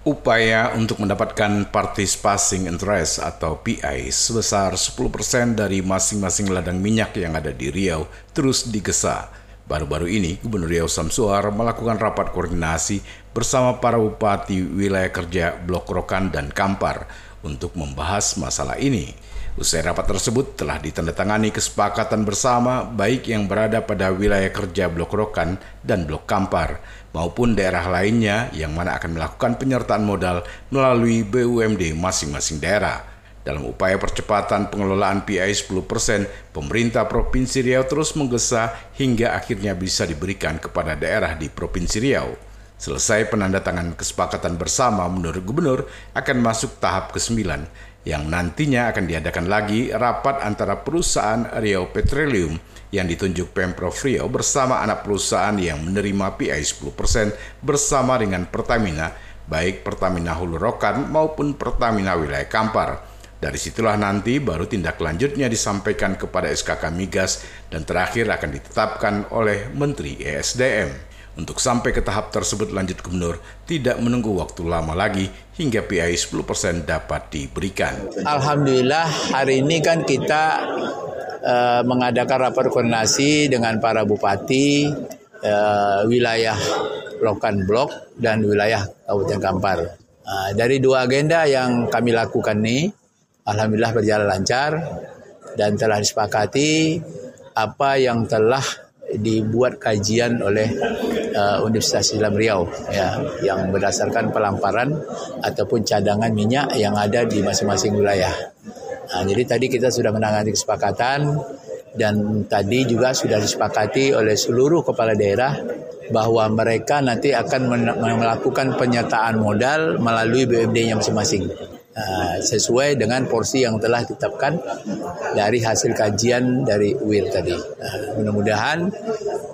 Upaya untuk mendapatkan participation interest atau PI sebesar 10% dari masing-masing ladang minyak yang ada di Riau terus digesa. Baru-baru ini, Gubernur Riau Samsuar melakukan rapat koordinasi bersama para bupati wilayah kerja Blok Rokan dan Kampar untuk membahas masalah ini. Usai rapat tersebut telah ditandatangani kesepakatan bersama baik yang berada pada wilayah kerja Blok Rokan dan Blok Kampar maupun daerah lainnya yang mana akan melakukan penyertaan modal melalui BUMD masing-masing daerah. Dalam upaya percepatan pengelolaan PI 10%, pemerintah Provinsi Riau terus menggesa hingga akhirnya bisa diberikan kepada daerah di Provinsi Riau. Selesai penandatangan kesepakatan bersama menurut gubernur akan masuk tahap ke-9 yang nantinya akan diadakan lagi rapat antara perusahaan Riau Petroleum yang ditunjuk Pemprov Riau bersama anak perusahaan yang menerima PI 10% bersama dengan Pertamina, baik Pertamina Hulu Rokan maupun Pertamina Wilayah Kampar. Dari situlah nanti baru tindak lanjutnya disampaikan kepada SKK Migas dan terakhir akan ditetapkan oleh Menteri ESDM. Untuk sampai ke tahap tersebut lanjut gubernur tidak menunggu waktu lama lagi hingga PI 10% dapat diberikan. Alhamdulillah hari ini kan kita uh, mengadakan rapat koordinasi dengan para bupati uh, wilayah Lokan Blok dan wilayah Kabupaten Kampar. Uh, dari dua agenda yang kami lakukan ini, Alhamdulillah berjalan lancar dan telah disepakati apa yang telah dibuat kajian oleh uh, Universitas Islam Riau ya yang berdasarkan pelamparan ataupun cadangan minyak yang ada di masing-masing wilayah. Nah, jadi tadi kita sudah menangani kesepakatan dan tadi juga sudah disepakati oleh seluruh kepala daerah bahwa mereka nanti akan melakukan penyertaan modal melalui BUMD-nya masing-masing. Uh, sesuai dengan porsi yang telah ditetapkan dari hasil kajian dari UIR tadi. Uh, mudah-mudahan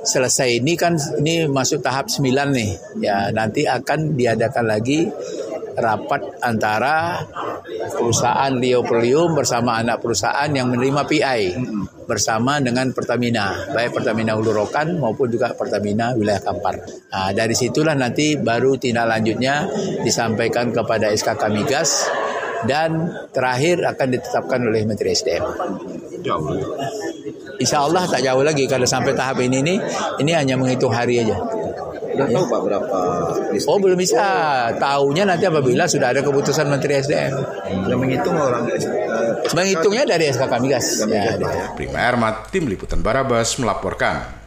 selesai ini kan ini masuk tahap 9 nih. Ya, nanti akan diadakan lagi rapat antara perusahaan Rio Perlium bersama anak perusahaan yang menerima PI bersama dengan Pertamina, baik Pertamina Hulu Rokan maupun juga Pertamina Wilayah Kampar. Nah, dari situlah nanti baru tindak lanjutnya disampaikan kepada SKK Migas dan terakhir akan ditetapkan oleh Menteri SDM. Insya Allah tak jauh lagi kalau sampai tahap ini nih, ini hanya menghitung hari aja. Sudah tahu Pak berapa listrik? Oh belum bisa. Tahunya nanti apabila sudah ada keputusan Menteri SDM. Sudah menghitung orang? Uh, Menghitungnya dari SKK Migas. Ya, Prima Ermat, Tim Liputan Barabas melaporkan.